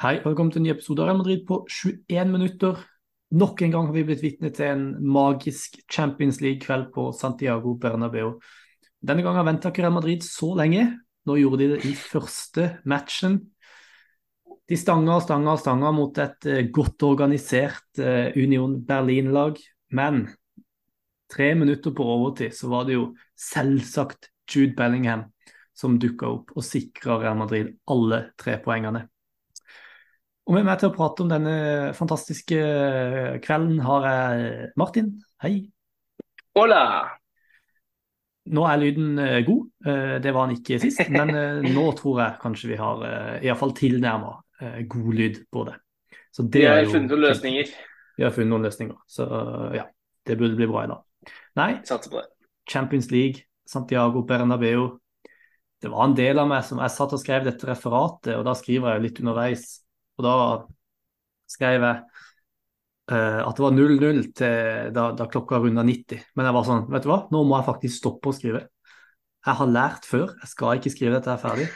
Hei, og velkommen til en ny episode av Real Madrid på 21 minutter. Nok en gang har vi blitt vitne til en magisk Champions League-kveld på Santiago Bernabeu. Denne gangen venta ikke Real Madrid så lenge. Nå gjorde de det i første matchen. De stanga og stanga og stanga mot et eh, godt organisert uh, Union Berlin-lag. Men tre minutter på overtid så var det jo selvsagt Jude Bellingham som dukka opp og sikra Real Madrid alle tre poengene. Og med meg til å prate om denne fantastiske kvelden har jeg Martin. Hei. Hola. Nå er lyden eh, god. Eh, det var den ikke sist, men eh, nå tror jeg kanskje vi har iallfall tilnærma god lyd på det. Så det vi har funnet noen løsninger. Vi har funnet noen løsninger, så ja. Det burde bli bra i dag. Nei, Champions League, Santiago Bernabeu. Det var en del av meg som jeg satt og skrev dette referatet, og da skriver jeg litt underveis og da skrev jeg uh, at det var 0-0 da, da, klokka runda 90. Men jeg var sånn, vet du hva, nå må jeg faktisk stoppe å skrive. Jeg har lært før, jeg skal ikke skrive dette her ferdig.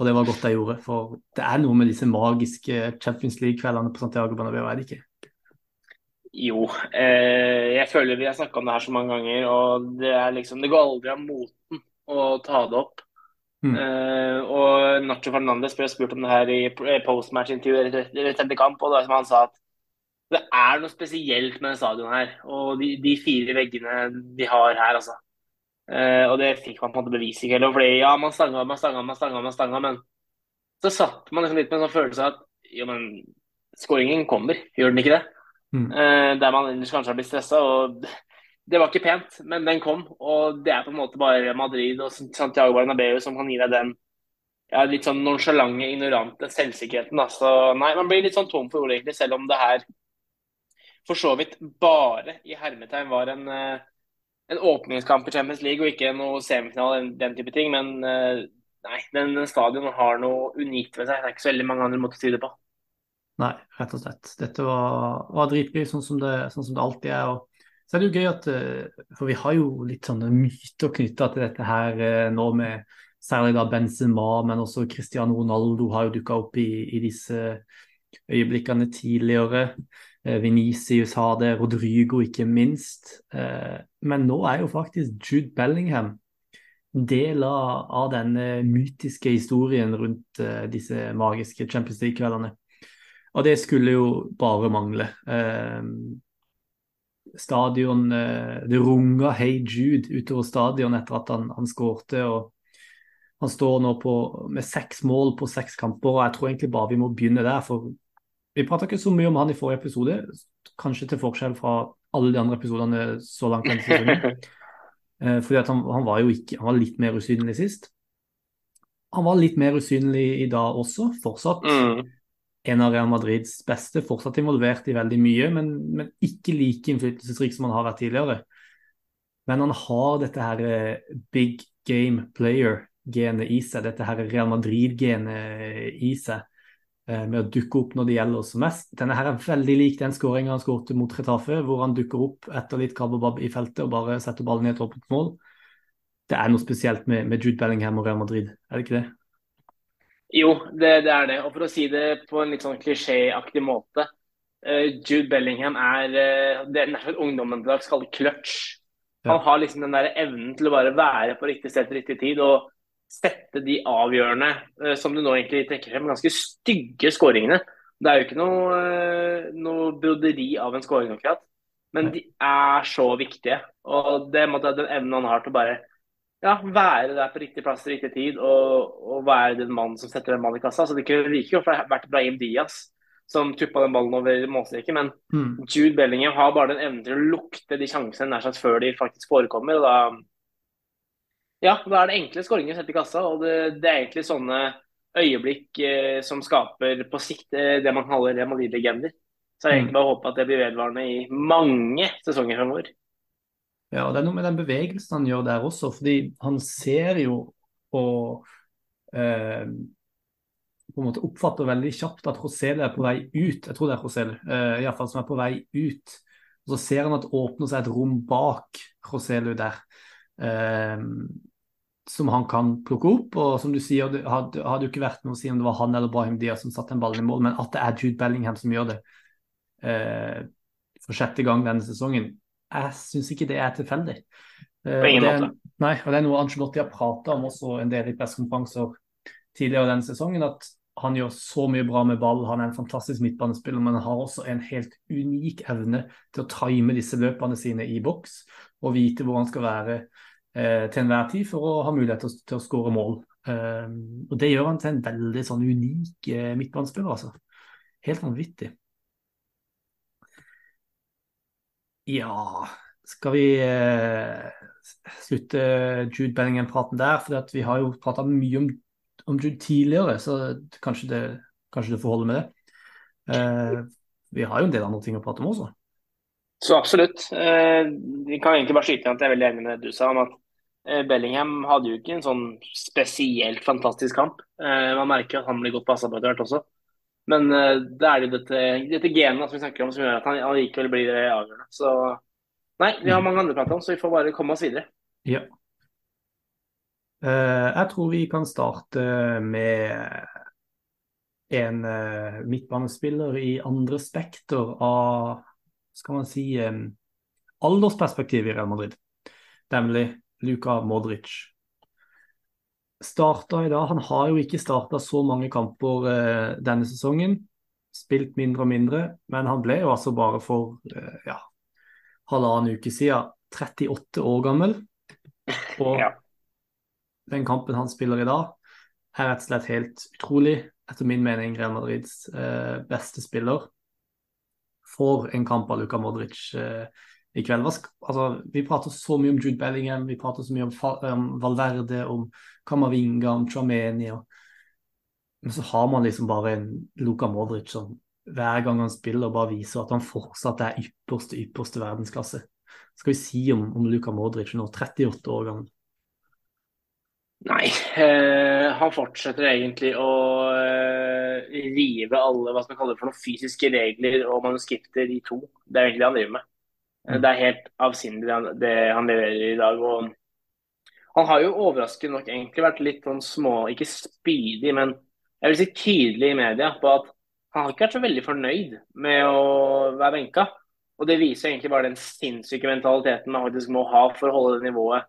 Og det var godt jeg gjorde, for det er noe med disse magiske Champions League-kveldene på Santiago Bernabeu, er det ikke? Jo, eh, jeg føler vi har snakka om det her så mange ganger, og det, liksom, det går aldri av moten å ta det opp. Mm. Uh, og Nacho Fernandez ble spurt om det her i postmatch-intervjuet etter kamp, og da som han sa at det er noe spesielt med stadionet her. Og de, de, fire veggene de har her, altså. Uh, og det fikk man på en måte bevis i kveld. Fordi ja, man stanga, man stanga, man stanga, man stanga, men så satt man liksom litt med en sånn følelse av at jo, men skåringen kommer, gjør den ikke det? Mm. Uh, der man ellers kanskje har blitt stressa. Og det var ikke pent, men den kom. Og det er på en måte bare Madrid og Santiago Bernabeu som kan gi deg den ja, litt sånn nonsjalante, ignorante selvsikkerheten. Da. Så nei, man blir litt sånn tom for ord, egentlig, selv om det her for så vidt bare i hermetegn var en, eh, en åpningskamp i Champions League og ikke noe semifinale, den, den type ting. Men eh, nei, den, den stadion har noe unikt ved seg. Det er ikke så veldig mange andre måter å si det på. Nei, rett og slett. Dette var, var dritgøy, sånn, sånn, som det alltid er. og så er det jo gøy at eh, For vi har jo litt sånne myter knytta til dette her eh, nå med særlig da Benzema, men også Cristiano Ronaldo har jo dukka opp i, i, disse øyeblikkene tidligere. Eh, Venicius har det, Rodrygo ikke minst. Men nå er jo faktisk Jude Bellingham del av denne mytiske historien rundt disse magiske Champions League-kveldene. Og det skulle jo bare mangle stadion eh, Det runga 'Hey Jude' utover stadion etter at han, han skårte. og Han står nå på, med seks mål på seks kamper, og jeg tror egentlig bare vi må begynne der. for Vi prata ikke så mye om han i forrige episode, kanskje til forskjell fra alle de andre episodene så langt. Eh, fordi han, han, var jo ikke, han var litt mer usynlig sist. Han var litt mer usynlig i dag også, fortsatt. Mm en av Real Madrids beste, fortsatt involvert i veldig mye, men, men ikke like innflytelsesrik som han har vært tidligere. Men han har dette her eh, big game player-genet i seg, dette her Real Madrid-genet i seg, eh, med å dukke opp når det gjelder oss mest. Denne her er veldig lik den skåringa han skåret mot Retafe, hvor han dukker opp etter litt kababab i feltet og bare setter ballen i et åpent mål. Det er noe spesielt med, med Jude Bellingham og Real Madrid, er det ikke det? Jo, det, det, er det. Og for å si det på en litt sånn klisjéaktig måte. Uh, Jude Bellingham er uh, det er nærmest ungdommen i dag skal clutch. Han har liksom den der evnen til å bare være på riktig sted til riktig tid og sette de avgjørende, uh, som du nå egentlig trekker frem, ganske stygge skåringene. Det er jo ikke noe, noe broderi av en skåring, akkurat. Men de er så viktige. Og det måtte den evnen han har til å bare ja, være der på riktig plass til riktig tid og, og være den mannen som setter den mannen i kassa. Så det kunne like godt vært Brahim Diaz som tuppa den ballen over målstreken. Men mm. Jude Bellingham har bare den evnen til å lukte de sjansene nær sagt før de faktisk forekommer. og da ja, da er det enkle skåringer å sette i kassa. og det, det, er egentlig sånne øyeblikk eh, som skaper på sikt eh, det man kaller Real Madrid-legender. Så jeg egentlig mm. bare håper at det blir vedvarende i mange sesonger framover. Ja, og det er noe med den bevegelsen han gjør der også, fordi han ser jo og eh, på en måte oppfatter veldig kjapt at Rosele er på vei ut. Jeg tror det er Rosele, eh, iallfall som er på vei ut. Og så ser han at det åpner seg et rom bak Roselu der. Eh, som han kan plukke opp. Og som du sier, det hadde, hadde jo ikke vært noe å si om det var han eller Brahim Diaz som satte den ballen i mål, men at det er Jude Bellingham som gjør det eh, for sjette gang denne sesongen, jeg syns ikke det er tilfeldig. Eh, På ingen måte. Nei, og det er noe Angelotti har prata om også en del i pressekonferanser tidligere denne sesongen. at han gjør så mye bra med ball, han er en fantastisk midtbanespiller, men han har også en helt unik evne til å time disse løpene sine i boks og vite hvor han skal være eh, til enhver tid for å ha mulighet til, til å skåre mål. Eh, og Det gjør han til en veldig sånn unik eh, midtbanespiller, altså. Helt vanvittig. Ja, skal vi eh, slutte Jude Bellingham-praten der? For vi har jo prata mye om, om, Jude tidligere, så kanskje det, kanskje det får holde med det. Eh, vi har jo en del andre ting å prate om også. Så absolutt. Eh, vi kan egentlig bare skyte inn at jeg er veldig enig med det du sa om at eh, Bellingham hadde jo ikke en sånn spesielt fantastisk kamp. Eh, man merker at han blir godt passa på etter hvert også. Men det er jo dette, dette genet som vi snakker om som gjør at han allikevel blir avgjørende. Så nei, vi har mange andre prater om, så vi får bare komme oss videre. Ja. Jeg tror vi kan starte med en midtbanespiller i andre spekter av skal man si, aldersperspektiv i Real Madrid, nemlig Luka Modric. Starta i dag, Han har jo ikke starta så mange kamper eh, denne sesongen. Spilt mindre og mindre, men han ble jo altså bare for eh, ja, halvannen uke siden 38 år gammel. Og ja. den kampen han spiller i dag, er rett og slett helt utrolig. Etter min mening Real Madrids eh, beste spiller For en kamp av Luka Modric eh, i kveld. Altså, vi prater så mye om Jude Bellingham, vi prater så mye om, um, Valverde, om Kamavinga, om Trameni. Men så har man liksom bare en Luka Modric som hver gang han spiller, bare viser at han fortsatt er ypperste, ypperste verdensklasse. Hva skal vi si om, om Luka Modric nå, 38 år gammel? Nei, eh, han fortsetter egentlig å eh, rive alle hva skal man kalle det for noen fysiske regler og manuskripter i to. Det er egentlig det han driver med. Eh, det er helt avsindig det han, leverer i dag. og Han har jo overraskende nok egentlig vært litt sånn små, ikke spydig, men jeg vil si tydelig i media på at han har ikke vært så veldig fornøyd med å være benka. Og det viser egentlig bare den sinnssyke mentaliteten man faktisk må ha for å holde det nivået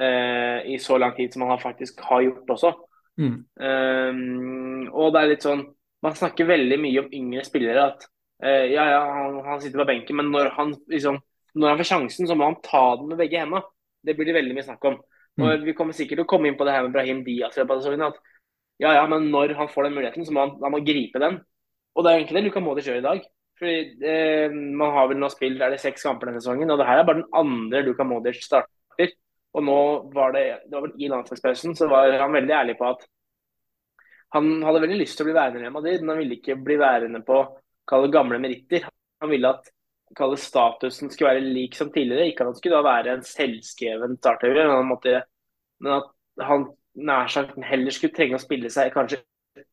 eh, i så lang tid som han faktisk har gjort også. Mm. Um, og det er litt sånn Man snakker veldig mye om yngre spillere. At uh, ja, ja, han, han, sitter på benken, men når han, liksom, når han får sjansen, så må han ta den med begge hendene. Det blir det veldig mye snakk om. Mm. Og Vi kommer sikkert til å komme inn på det her med Brahim Diaz. At, ja, ja, men når han får den muligheten, så må han, han må gripe den. Og det er egentlig det Luka Modric gjør i dag. Fordi eh, Man har vel nå spilt er det seks kamper denne sesongen, og det her er bare den andre Luka Modric starter. Og nå var det, det var vel I landslagspausen så var han veldig ærlig på at han hadde veldig lyst til å bli værende i Madrid, men han ville ikke bli værende på kalle gamle meritter. Han ville at kalle statusen skulle være lik som tidligere. Ikke at han skulle da være en selvskreven starter, men, men at han nær sagt heller skulle trenge å spille seg kanskje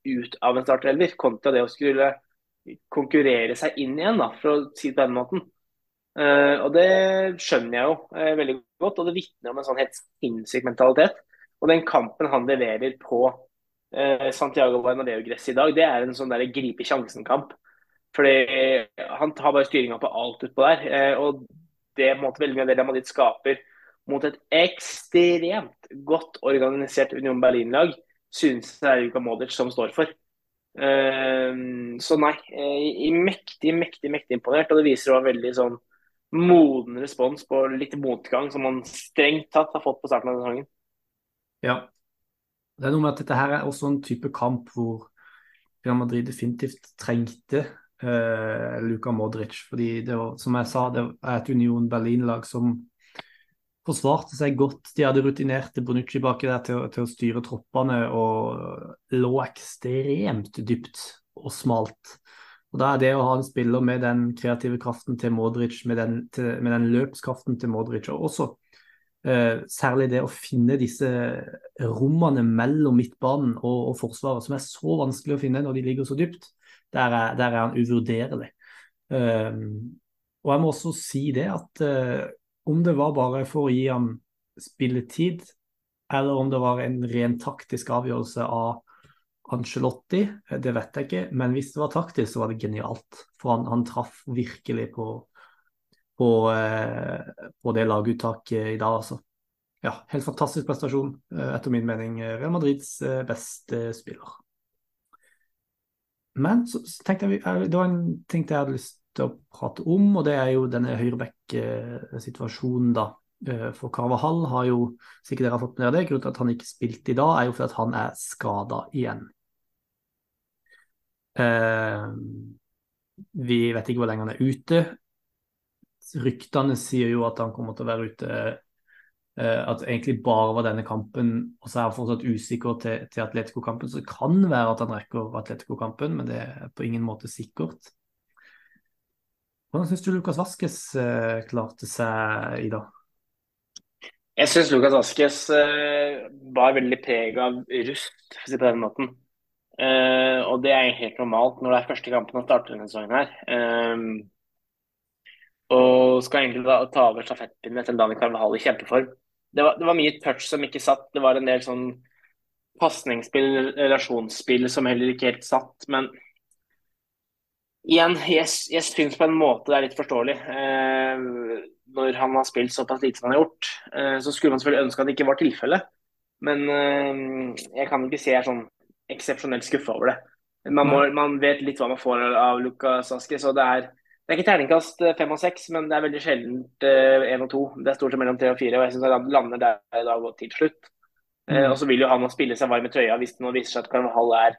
ut av en startelver, kontra det å skulle konkurrere seg inn igjen, da, for å si det på den måten. Uh, og det skjønner jeg jo uh, veldig godt, og det vitner om en sånn helt sinnssyk mentalitet. Og den kampen han leverer på uh, Santiago Bernabeu-gress i dag, det er en sånn der gripe sjansen-kamp. Fordi han tar bare styringa på alt utpå der. og det måtte veldig mye av det Real Madrid skaper mot et ekstremt godt organisert Union Berlin-lag, synes det er Luka Modic som står for. så nei, i mektig, mektig, mektig imponert. Og det viser også veldig sånn moden respons på litt motgang som man strengt tatt har fått på starten av sesongen. Ja. Det er noe med at dette her er også en type kamp hvor Real Madrid definitivt trengte eh, Luka Modric. Fordi det var, som jeg sa, det er et Union Berlin-lag som forsvarte seg godt. De hadde rutinerte Bonucci baki der til, til, å styre troppene og lå ekstremt dypt og smalt. Og Da er det å ha en spiller med den kreative kraften til Modric, med den, til, med den løpskraften til Modric, og også eh, særlig det å finne disse rommene mellom midtbanen og, og, Forsvaret, som er så vanskelig å finne når de ligger så dypt, der er, der er han uvurderlig. Um, og jeg må også si det at uh, om det var bare for å gi ham spilletid, eller om det var en ren taktisk avgjørelse av Angelotti, det vet jeg ikke. Men hvis det var taktisk, så var det genialt. For han, han traff virkelig på, på, uh, på det laguttaket i dag, altså. Ja, helt fantastisk prestasjon. Eh, etter min mening Real Madrids beste spiller. Men så, så tenkte jeg, det var en ting jeg hadde lyst til å prate om, og det er jo denne høyreback-situasjonen, da. Eh, for Carvahall har jo, sikkert dere har fått med dere det, grunnen til at han ikke spilte i dag, er jo fordi at han er skada igjen. Eh, vi vet ikke hvor lenge han er ute. Ryktene sier jo at han kommer til å være ute eh, At egentlig bare var denne kampen, og så er han fortsatt usikker til, til Atletico-kampen. Så det kan være at han rekker Atletico-kampen, men det er på ingen måte sikkert. Hvordan syns du Lukas Vaskes eh, klarte seg i dag? Jeg syns Lukas Vaskes eh, var veldig preg av rust, for å si på den måten. Eh, og det er helt normalt når det er første kampen han starter denne sesongen her. Um, og skal egentlig da, ta over stafettpinnen etter Dani Carvahall i kjempeform. Det var, det var, mye touch som ikke satt. Det var en del sånn pasningsspill, relasjonsspill som heller ikke helt satt. Men igjen, jeg, jeg syns på en måte det er litt forståelig. Eh, når han har spilt såpass lite som han har gjort, eh, så skulle man selvfølgelig ønske at det ikke var tilfellet. Men eh, jeg kan ikke si jeg er sånn eksepsjonelt skuffa over det. Man, må, man, vet litt hva man får av Lukas Aske, så det er, det er ikke terningkast eh, fem og seks, men det er veldig sjeldent én og to. Det er stort sett mellom tre og fire, og jeg syns han lander der i dag og til slutt. Mm. og så vil jo han spille seg varm i trøya hvis det nå viser seg at Carvahall er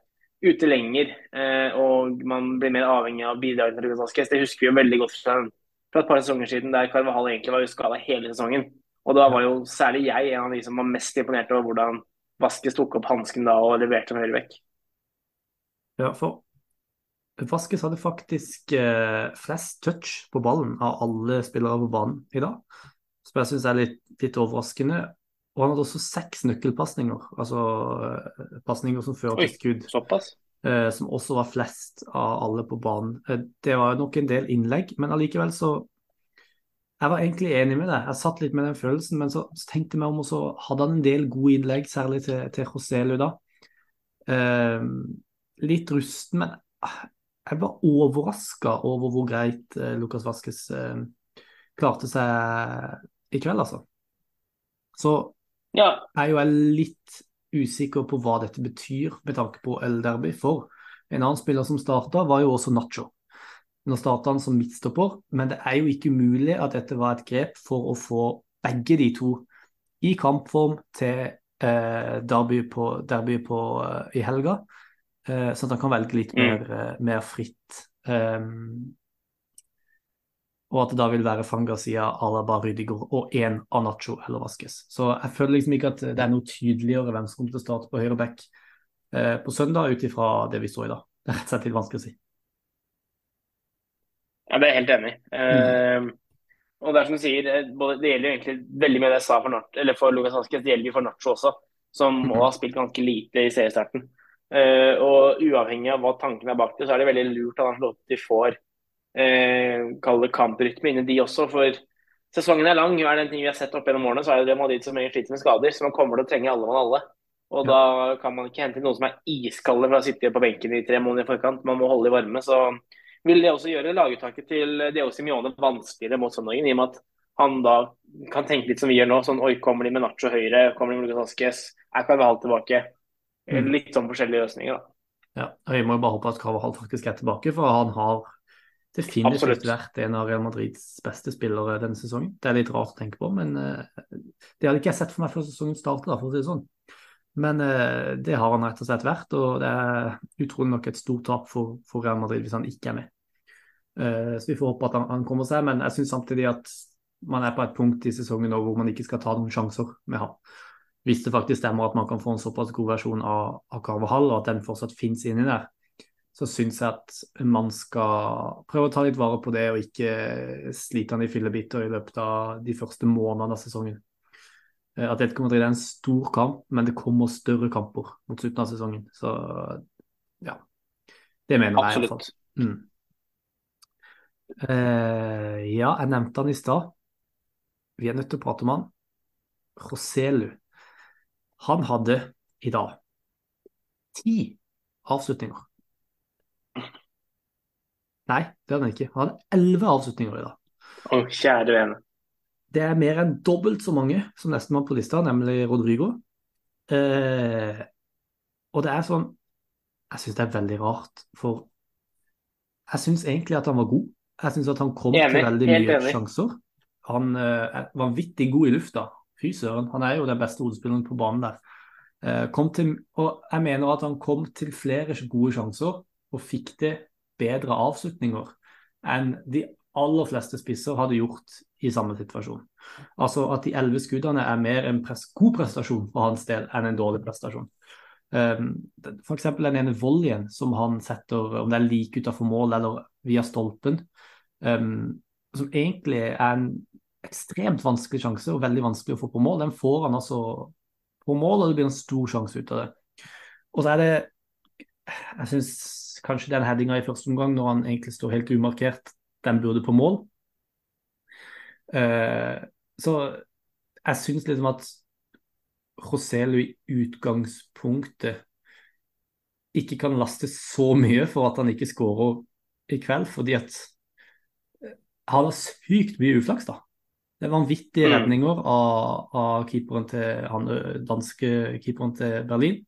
ute lenger og man blir mer avhengig av bidragene til Lukas Det husker vi jo veldig godt fra fra et par sesonger siden der Carvahall egentlig var skada hele sesongen. Og da var jo særlig jeg en av de som var mest imponert over hvordan Vaskes tok opp hansken da og leverte som høyrevekk. Ja, for Vaskes hadde faktisk eh, flest touch på ballen av alle spillere på banen i dag. Som jeg syns er litt, litt, overraskende. Og han hadde også seks nøkkelpasninger, altså eh, pasninger som fører til skudd. Såpass? eh, som også var flest av alle på banen. Det var nok en del innlegg, men allikevel så Jeg var egentlig enig med deg. Jeg satt litt med den følelsen, men så, så tenkte jeg meg om, og så hadde han en del gode innlegg, særlig til, til Joselu da. Eh, litt rusten, men ah, jeg var overraska over hvor greit eh, Lukas Vaskes eh, klarte seg i kveld, altså. Så ja. er jo jeg litt usikker på hva dette betyr med tanke på El Derby. For en annen spiller som starta, var jo også Nacho. Nå starta han som midtstopper, men det er jo ikke umulig at dette var et grep for å få begge de to i kampform til eh, derby, på, derby på, uh, i helga, eh, sånn at han kan velge litt mm. mer, uh, mer fritt. Um, og at det da vil være Fangasia, Alaba, Rydiger og én Anacho eller Vaskes. Så jeg føler liksom ikke at det er noe tydeligere hvem som kommer til å starte på høyre back eh, på søndag, ut ifra det vi så i dag. Det er rett og slett litt vanskelig å si. Ja, det er jeg helt enig i. Mm. Uh, og det er som du sier, det, det gjelder jo egentlig veldig mye det jeg sa for, Nart, eller for Lucas Vaskes, det gjelder jo for Nacho også, som må ha spilt ganske lite i seriestarten. Uh, og uavhengig av hva tanken er bak det, så er det veldig lurt at han får eh, kalle kamprytme inni de også. For sesongen er lang. Er det en ting vi har sett opp gjennom årene, så er det det Madrid som sliter med skader. Så man kommer til å trenge alle mann alle. Og da kan man ikke hente noen som er iskalde fra å sitte på benken i tre måneder i forkant. Man må holde i varme. Så vil det også gjøre laguttaket til Deo Simione vanskeligere mot søndagen, i og med at han da kan tenke litt som vi gjør nå. Sånn oi, kommer de med Nacho høyre, kommer de med Lucas Asques, er Carvahall tilbake? Mm. Litt sånn forskjellige løsninger, da. Ja, og Vi må jo bare håpe at Carvahall faktisk er tilbake, for han har definitivt Absolutt. vært en av Real Madrids beste spillere denne sesongen. Det er litt rart å tenke på, men uh, det hadde ikke jeg sett for meg før sesongen startet, for å si det sånn. Men uh, det har han rett og slett vært, og det er utrolig nok et stort tap for, for Real Madrid hvis han ikke er med. Uh, så vi får håpe at han, han kommer seg, men jeg syns samtidig at man er på et punkt i sesongen nå hvor man ikke skal ta noen sjanser med ham. Hvis det faktisk stemmer at man kan få en såpass god versjon av, av Carvahall, og at den fortsatt finnes inni der, så syns jeg at man skal prøve å ta litt vare på det, og ikke slite han i fillebiter i løpet av de første månedene av sesongen. Eh, Atletico Madrid er en stor kamp, men det kommer større kamper mot slutten av sesongen. Så ja. Det mener jeg i hvert fall. Mm. Uh, ja, jeg nevnte han i stad. Vi er nødt til å prate om han. Roselu. Han hadde i dag ti avslutninger. Nei, det hadde han ikke. Han hadde elleve avslutninger i dag. Å, kjære vene. Det er mer enn dobbelt så mange som nestemann på lista, nemlig Rodrigo. Eh, og det er sånn Jeg syns det er veldig rart, for jeg syns egentlig at han var god. Jeg syns at han kom Enig, til veldig mye enig. sjanser. Han eh, er vanvittig god i lufta. Fy søren, han er jo den beste hodespilleren på banen der. Eh, til, og jeg mener at han kom til flere gode sjanser og fikk til bedre avslutninger enn de aller fleste spisser hadde gjort i samme situasjon. Altså at de elleve skuddene er mer en pres god prestasjon for hans del enn en dårlig prestasjon. Um, F.eks. den ene volleyen som han setter, om det er like utenfor mål eller via stolpen, um, som egentlig er en ekstremt vanskelig sjanse og veldig vanskelig å få på mål, den får han altså på mål, og det blir en stor sjanse ut av det. Og så er det Jeg syns kanskje den headinga i første omgang, når han egentlig står helt umarkert, den burde på mål. Uh, så jeg syns liksom at Roselu i utgangspunktet ikke kan laste så mye for at han ikke skårer i kveld, fordi at han har sykt mye uflaks, da. Vanvittige Mm. redninger av, av keeperen til han danske keeperen til Berlin.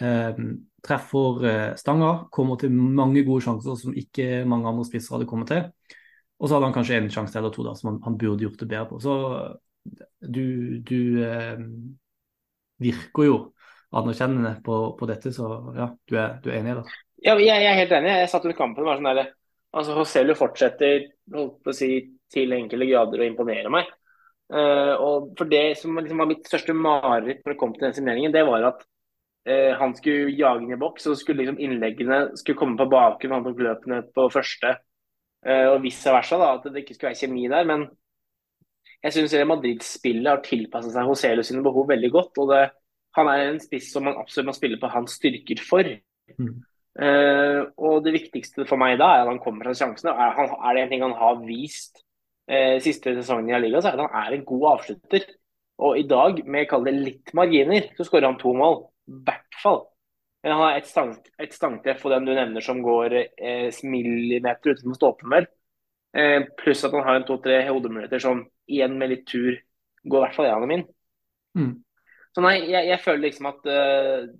Eh, treffer stanga, kommer til mange gode sjanser som ikke mange andre spisser hadde kommet til. Og så hadde han kanskje en sjanse eller to da, som han, han burde gjort det bedre på. Så du, du eh, virker jo anerkjennende på, på dette, så ja, du er, du er enig i det? Ja, jeg, jeg er helt enig. Jeg satt under kampen og var sånn der, altså Hosello fortsetter holdt på å si, til enkelte grader å imponere meg. Uh, og for Det som liksom var mitt største mareritt når det kom til den signeringen, det var at uh, han skulle jage inn i boks, og skulle liksom innleggene skulle komme på bakgrunn, han tok løpene på første. uh, og vice versa, da, at det ikke skulle være kjemi der. Men jeg syns Madrid-spillet har tilpasset seg Hoselu sine behov veldig godt. og det, Han er en spiss som man absolutt må spille på hans styrker for. Mm. Og det viktigste for meg da er at han kommer fra sjansene. Er, han, er det en ting han har vist siste sesongen i La Liga, så er det at han er en god avslutter. Og i dag, med kall det litt marginer, så skårer han to mål. I hvert fall. Men han har et, stang, et stangtreff på den du nevner som går eh, millimeter utenfor stolpen, vel. Eh, pluss at han har en to-tre hodemuligheter som igjen med litt tur går i hvert fall gjennom inn. Mm. Så nei, jeg, jeg føler liksom at eh,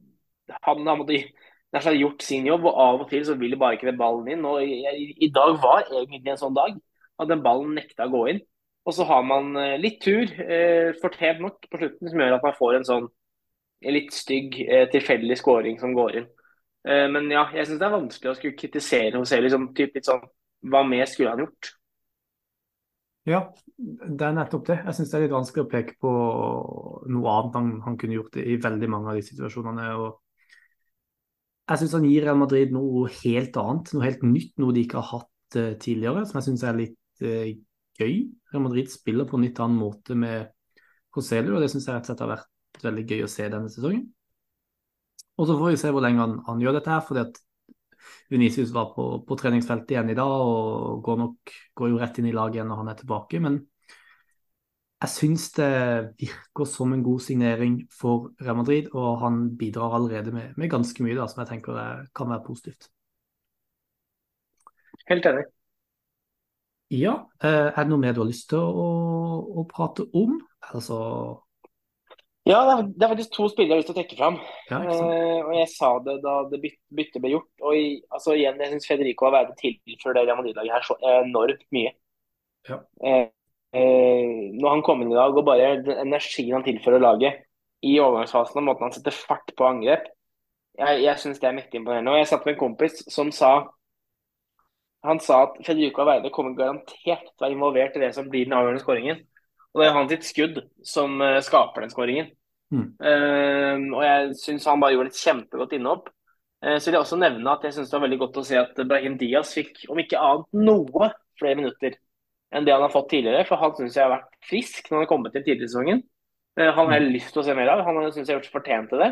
han har måttet gjort sin jobb, og av og til så vil bare ikke den ballen inn. og i, I dag var egentlig en sånn dag at den ballen nekta å gå inn. Og så har man eh, litt tur, eh, fortjent nok, på slutten, som gjør at man får en sånn litt stygg, eh, tilfeldig scoring som går inn. Eh, men ja, jeg syns det er vanskelig å skulle kritisere se liksom, typ litt sånn Hva mer skulle han gjort? Ja, det er nettopp det. Jeg syns det er litt vanskelig å peke på noe annet han, han kunne gjort i veldig mange av de situasjonene. og jeg syns han gir Real Madrid noe helt annet, noe helt nytt, noe de ikke har hatt uh, tidligere, som jeg syns er litt uh, gøy. Real Madrid spiller på en litt annen måte med Coselio, og det syns jeg rett og slett har vært veldig gøy å se denne sesongen. Og så får vi se hvor lenge han, han gjør dette her, fordi at Venicius var på, på, treningsfeltet igjen i dag og går, nok, går jo rett inn i laget igjen når han er tilbake. Men jeg syns det virker som en god signering for Real Madrid, og han bidrar allerede med, med ganske mye da, som jeg tenker er, kan være positivt. Helt enig. Ja, er det noe mer du har lyst til å, å prate om? Altså ja, det er faktisk to spillere jeg har lyst til å trekke fram. Ja, eh, og Jeg sa det da det byttet ble gjort. og i, altså igjen, Jeg syns Federico har vært tilført det Real Madrid-laget her så enormt mye. Ja. Eh, eh, når han kom inn i dag, og bare den energien han tilfører laget i overgangsfasen, og måten han setter fart på angrep, jeg, jeg syns det er mektig imponerende. Og Jeg satt med en kompis som sa han sa at Federico Aveide kommer garantert til å være involvert i det som blir den avgjørende skåringen. Og det er hans skudd som uh, skaper den skåringen. Mm. Uh, og jeg syns han bare gjorde et kjempegodt innhopp. Uh, så vil jeg også nevne at jeg syns det var veldig godt å se at Brahim Diaz fikk, om ikke annet, noe flere minutter enn det han har fått tidligere. For han syns jeg har vært frisk når han har kommet til tidligere i sesongen. han har jeg lyst til å se mer av. Han syns jeg har gjort seg fortjent til det.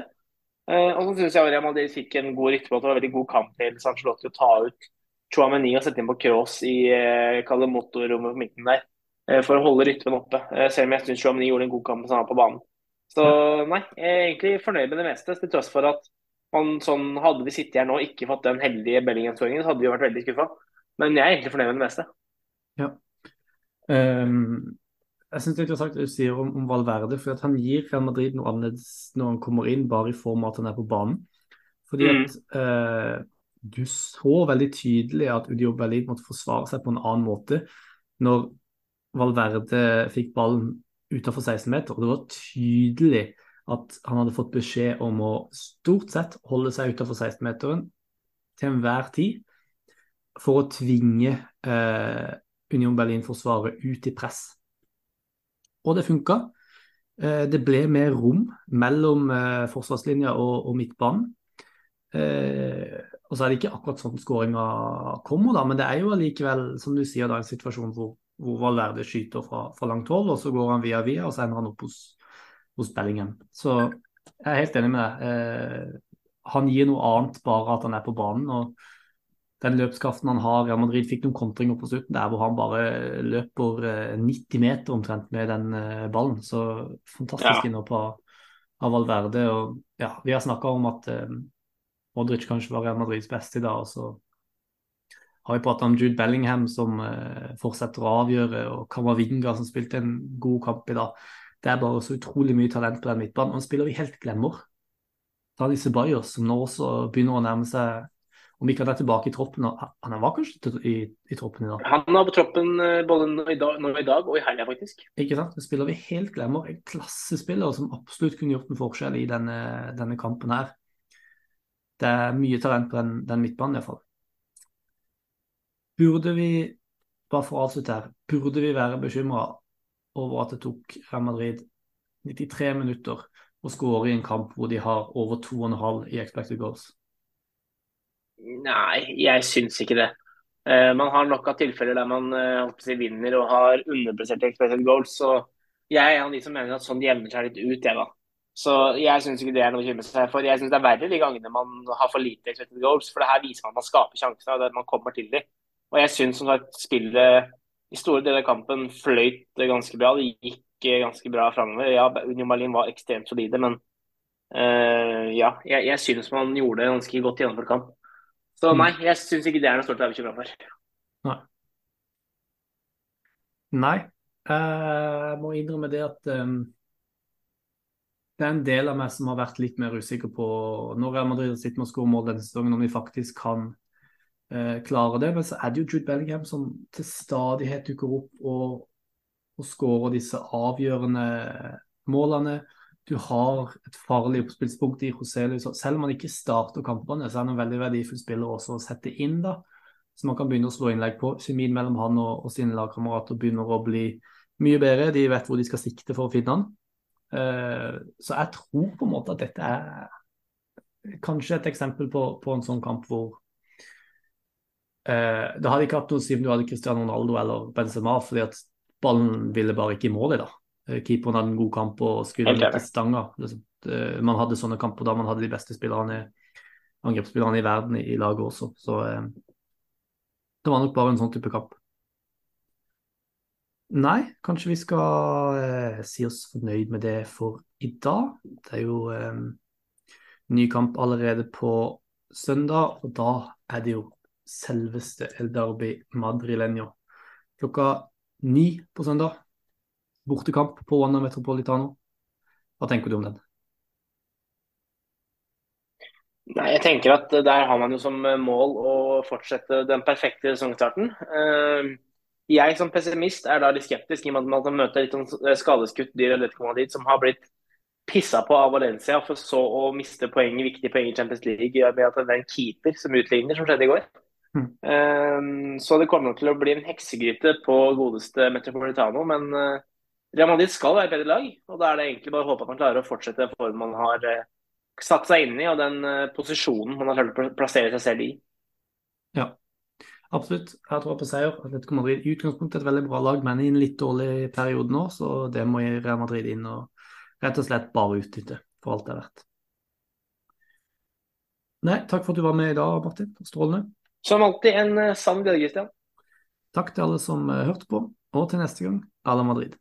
og så syns jeg Real Madrid fikk en god rytme, og det var en veldig god kamp til Sancelotti å ta ut Chouameni og sette inn på cross i eh, motorrommet på midten der for å holde rytmen oppe. Selv om jeg syns Chouameni gjorde en god kamp på banen. Så nei, jeg er egentlig fornøyd med det meste, til tross for at man, sånn, hadde vi sittet her nå og ikke fått den heldige Bellingham-skåringen, så hadde vi vært veldig skuffa. Men jeg er egentlig fornøyd med det meste. Ja. Um, jeg syns det er interessant det du sier om, om Valverde, for han gir Real Madrid noe annerledes når han kommer inn, bare i form av at han er på banen. Fordi mm. at uh, du så veldig tydelig at Udio Berlin måtte forsvare seg på en annen måte når Valverde fikk ballen utenfor 16 meter. og Det var tydelig at han hadde fått beskjed om å stort sett holde seg utenfor 16-meteren til enhver tid for å tvinge eh, Union Berlin-forsvaret ut i press. Og det funka. Eh, det ble mer rom mellom eh, forsvarslinja og, og midtbanen. Eh, og så er det ikke akkurat sånn skåringa kommer, da, men det er jo allikevel, som du sier, da, en situasjon hvor, hvor Valverde skyter fra, fra, langt hold, og så går han via via, og så ender han opp hos, hos Bellingham. Så jeg er helt enig med deg. Eh, han gir noe annet bare at han er på banen. og den løpskraften han har Real Madrid fikk noen kontringer på slutten der hvor han bare løper 90 eh, meter omtrent med den eh, ballen. Så fantastisk ja. innhopp av, av Valverde. Og ja, vi har snakka om at eh, Modric kanskje var Real Madrids beste i dag. og så har vi pratet om Jude Bellingham som eh, fortsetter å avgjøre, og Kamavinga som spilte en god kamp i dag. Det er bare så utrolig mye talent på den midtbanen. Og en spiller vi helt glemmer. Dani Ceballos, som nå også begynner å nærme seg om ikke han er tilbake i troppen. Han var kanskje i, i troppen i dag? Han var på troppen eh, både nå i dag, nå i dag og i helga, faktisk. Ikke sant. Det spiller vi helt glemmer. En klassespiller som absolutt kunne gjort en forskjell i denne, denne kampen her det er mye talent på den, den midtbanen iallfall. Burde vi, bare for å avslutte her, burde vi være bekymra over at det tok Real Madrid 93 minutter å skåre i en kamp hvor de har over 2,5 i expected goals? Nei, jeg syns ikke det. Uh, man har nok av tilfeller der man uh, vinner og har underpresterte expected goals. Så jeg er en av de som mener at sånn jevner seg litt ut, jeg da. Så jeg syns ikke det er noe å bekymre seg for. Jeg syns det er verre de gangene man har for lite expected goals, for det her viser man at man skaper sjansene, og at man kommer til dem. Og jeg syns som sagt spillet i store deler av kampen fløyt ganske bra. Det gikk ganske bra framover. Ja, Union Berlin var ekstremt solide, men uh, ja, jeg, jeg syns man gjorde det ganske godt gjennomført kamp. Så mm. nei, jeg syns ikke det er noe stort å være bekymra for. Nei. Nei. Jeg må innrømme det at um det er en del av meg som har vært litt mer usikker på når Real Madrid sitter med å skåre mål denne sesongen, om vi faktisk kan eh, klare det. Men så er det jo Jude Bellingham som til stadighet dukker opp og, og skårer disse avgjørende målene. Du har et farlig oppspillspunkt i Roselius. Selv om han ikke starter kampene, så er han en veldig verdifull spiller også å sette inn. da. Så man kan begynne å slå innlegg på. Kjemien mellom han og, og sine lagkamerater begynner å bli mye bedre. De vet hvor de skal sikte for å finne han. Eh, så jeg tror på en måte at dette er kanskje et eksempel på, på en sånn kamp hvor eh, Det hadde ikke hatt noe å si om du hadde Cristiano Ronaldo eller Benzema, fordi at ballen ville bare ikke i mål i dag. Eh, keeperen hadde en god kamp og skulle til stanga. Liksom. Man hadde sånne kamper da man hadde de beste spillerne, angrepsspillerne i verden i, i laget også. Så det var nok bare en sånn type kamp. Nei, kanskje vi skal eh, si oss fornøyd med det for i dag. Det er jo eh, ny kamp allerede på søndag, og da er det jo selveste El Derby Madrileño. Klokka ni på søndag. Bortekamp på Wanda Metropolitano. Hva tenker du om den? Nei, jeg tenker at Der har man jo som mål å fortsette den perfekte sesongstarten. Uh, jeg som pessimist er da litt skeptisk i og med at man møter litt sånn skadeskutt dyr Madrid som har blitt pissa på av Valencia for så å miste poeng, viktige poeng i Champions League med at det er en keeper som utligner, som skjedde i går. Mm. Um, så det kommer til å bli en heksegryte på godeste Metropolitano. Men uh, Real Madrid skal være et bedre lag, og da er det egentlig bare å håpe at man klarer å fortsette formen man har uh, satt seg inn i, og den uh, posisjonen man har klart å plassere seg selv i. Ja, Absolutt. Jeg tror på seier. Atletico Madrid i utgangspunktet et veldig bra lag, men i en litt dårlig periode nå, så det må Real Madrid inn og rett og slett bare utnytte for alt det er verdt. Nei, takk for at du var med i dag, Martin. Strålende. Som alltid en uh, sann bjørge, Christian. Takk til alle som uh, hørte på, og til neste gang, à la Madrid.